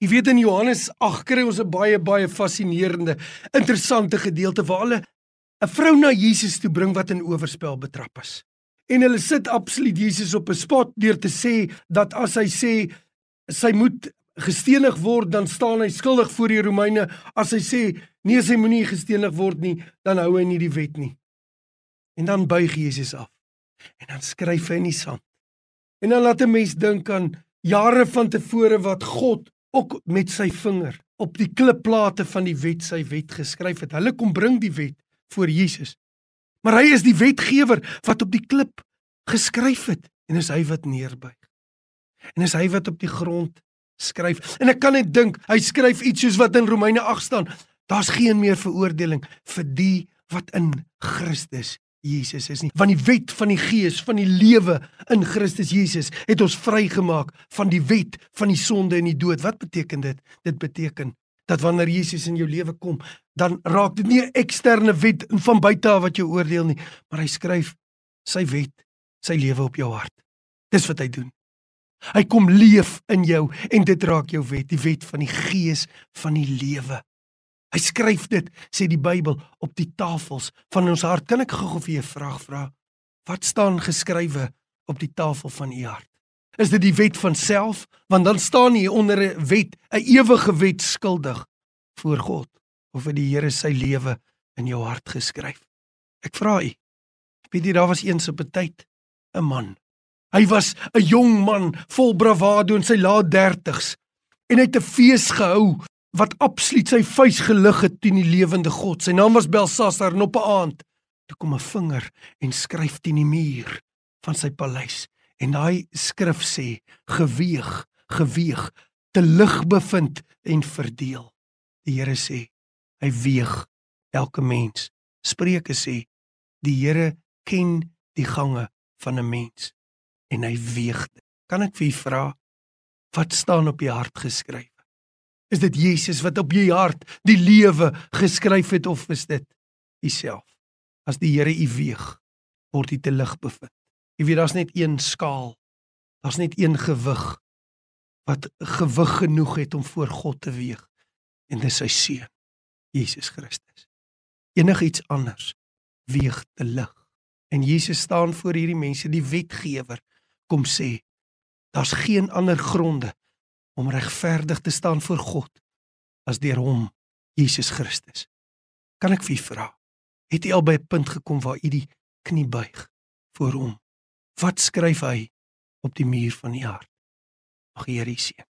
Jy weet in Johannes 8 kry ons 'n baie baie fascinerende, interessante gedeelte waar hulle 'n vrou na Jesus toe bring wat in oorspel betrap is. En hulle sit absoluut Jesus op 'n spot deur te sê dat as hy sê sy moet gestenig word, dan staan hy skuldig voor die Romeine. As hy sê nee, sy moenie gestenig word nie, dan hou hy nie die wet nie. En dan buig Jesus af. En dan skryf hy in die sand. En dan laat 'n mens dink aan jare van tevore wat God ook met sy vinger op die klipplate van die wet sy wet geskryf het. Hulle kom bring die wet voor Jesus. Maar hy is die wetgewer wat op die klip geskryf het en is hy wat neerbuig. En is hy wat op die grond skryf. En ek kan net dink, hy skryf iets soos wat in Romeine 8 staan. Daar's geen meer veroordeling vir die wat in Christus Jesus is nie. Want die wet van die gees van die lewe in Christus Jesus het ons vrygemaak van die wet van die sonde en die dood. Wat beteken dit? Dit beteken dat wanneer Jesus in jou lewe kom, dan raak dit nie 'n eksterne wet van buite af wat jou oordeel nie, maar hy skryf sy wet, sy lewe op jou hart. Dis wat hy doen. Hy kom leef in jou en dit raak jou wet, die wet van die gees van die lewe. Hy skryf dit, sê die Bybel, op die tafels van ons hart. Kan ek gou vir jou 'n vraag vra? Wat staan geskrywe op die tafel van u hart? Is dit die wet van self? Want dan staan jy onder 'n wet, 'n ewige wet skuldig voor God of het die Here sy lewe in jou hart geskryf? Ek vra u. Weet jy daar was eens op 'n tyd 'n man. Hy was 'n jong man vol bravado in sy laat 30's en hy het 'n fees gehou wat absoluut sy vuis gelig het teen die lewende God. Sy naam was Belsasar en op 'n aand toe kom 'n vinger en skryf teen die muur van sy paleis. En daai skrif sê: "Geweeg, geweeg, te lig bevind en verdeel." Die Here sê: "Hy weeg elke mens." Spreuke sê: "Die Here ken die gange van 'n mens en hy weeg dit." Kan ek vir u vra wat staan op die hart geskryf? Is dit Jesus wat op jou hart die lewe geskryf het of is dit Uself? As die Here u weeg, word u te lig bevind. Jy weet daar's net een skaal. Daar's net een gewig wat gewig genoeg het om voor God te weeg en dis sy seun Jesus Christus. Enigiets anders weeg te lig. En Jesus staan voor hierdie mense, die wetgewer, kom sê daar's geen ander gronde om regverdig te staan voor God as deur hom Jesus Christus. Kan ek vir u vra, het u al by 'n punt gekom waar u die knie buig voor hom? Wat skryf hy op die muur van u hart? Mag die Here u seën.